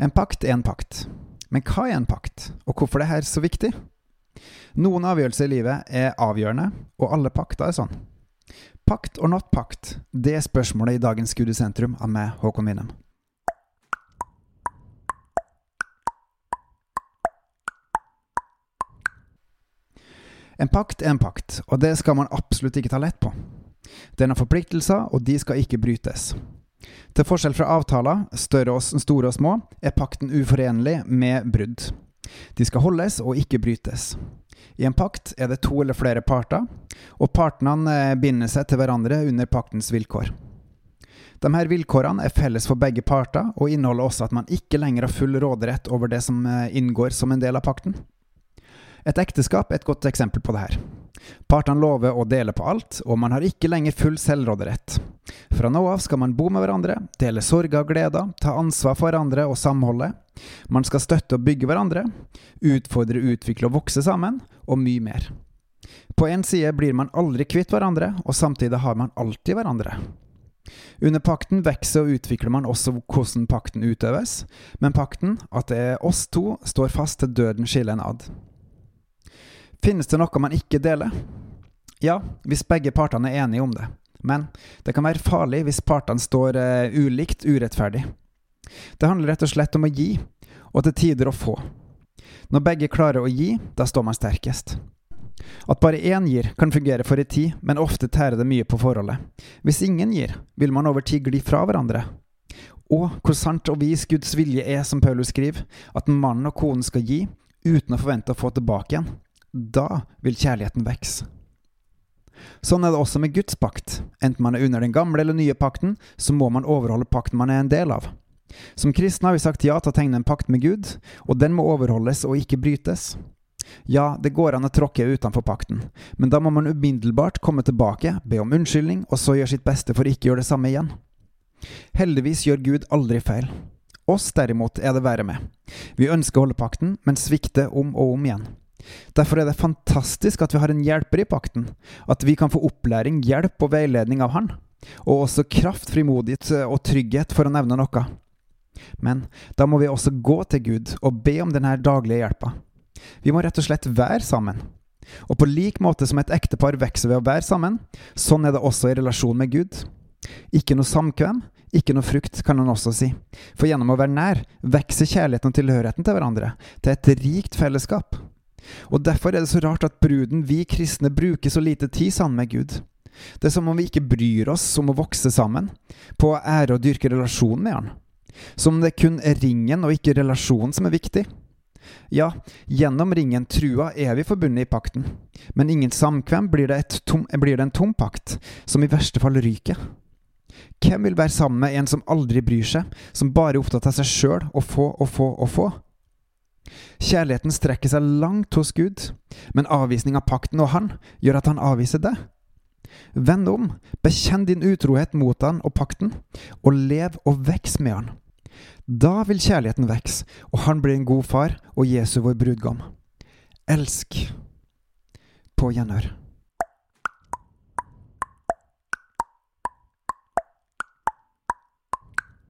En pakt er en pakt. Men hva er en pakt, og hvorfor er dette så viktig? Noen avgjørelser i livet er avgjørende, og alle pakter er sånn. Pakt or not pakt, det er spørsmålet i dagens Gud i sentrum av meg, Håkon Winnem. En pakt er en pakt, og det skal man absolutt ikke ta lett på. Den har forpliktelser, og de skal ikke brytes. Til forskjell fra avtaler, større og store og små, er pakten uforenlig med brudd. De skal holdes og ikke brytes. I en pakt er det to eller flere parter, og partene eh, binder seg til hverandre under paktens vilkår. De her vilkårene er felles for begge parter, og inneholder også at man ikke lenger har full råderett over det som eh, inngår som en del av pakten. Et ekteskap er et godt eksempel på det her. Partene lover å dele på alt, og man har ikke lenger full selvråderett. Fra nå av skal man bo med hverandre, dele sorger og gleder, ta ansvar for hverandre og samholdet. Man skal støtte og bygge hverandre, utfordre, utvikle og vokse sammen, og mye mer. På én side blir man aldri kvitt hverandre, og samtidig har man alltid hverandre. Under pakten vokser og utvikler man også hvordan pakten utøves, men pakten, at det er oss to, står fast til døden skiller en ad. Finnes det noe man ikke deler? Ja, hvis begge partene er enige om det. Men det kan være farlig hvis partene står uh, ulikt urettferdig. Det handler rett og slett om å gi, og til tider å få. Når begge klarer å gi, da står man sterkest. At bare én gir, kan fungere for en tid, men ofte tærer det mye på forholdet. Hvis ingen gir, vil man over tid gli fra hverandre. Og hvor sant og vis Guds vilje er, som Paulus skriver, at mannen og konen skal gi uten å forvente å få tilbake igjen. Da vil kjærligheten vokse. Sånn er det også med Guds pakt. Enten man er under den gamle eller nye pakten, så må man overholde pakten man er en del av. Som kristne har vi sagt ja til å tegne en pakt med Gud, og den må overholdes og ikke brytes. Ja, det går an å tråkke utenfor pakten, men da må man umiddelbart komme tilbake, be om unnskyldning, og så gjøre sitt beste for ikke å gjøre det samme igjen. Heldigvis gjør Gud aldri feil. Oss derimot er det verre med. Vi ønsker å holde pakten, men svikter om og om igjen. Derfor er det fantastisk at vi har en hjelper i pakten, at vi kan få opplæring, hjelp og veiledning av han, og også kraft, frimodighet og trygghet, for å nevne noe. Men da må vi også gå til Gud og be om denne daglige hjelpa. Vi må rett og slett være sammen. Og på lik måte som et ektepar vokser ved å være sammen, sånn er det også i relasjon med Gud. Ikke noe samkvem, ikke noe frukt, kan han også si. For gjennom å være nær, vokser kjærligheten og tilhørigheten til hverandre, til et rikt fellesskap. Og Derfor er det så rart at bruden, vi kristne, bruker så lite tid sammen med Gud. Det er som om vi ikke bryr oss om å vokse sammen, på å ære og dyrke relasjonen med Han. Som om det kun er ringen og ikke relasjonen som er viktig. Ja, gjennom ringen, trua, er vi forbundet i pakten, men ingen samkvem blir det, tom, blir det en tom pakt, som i verste fall ryker. Hvem vil være sammen med en som aldri bryr seg, som bare er opptatt av seg sjøl, og få og få og få? Kjærligheten strekker seg langt hos Gud, men avvisning av pakten og Han gjør at han avviser det. Vend om, bekjenn din utrohet mot Han og pakten, og lev og veks med Han. Da vil kjærligheten veks, og Han blir en god far og Jesu vår brudgom. Elsk på gjenhør.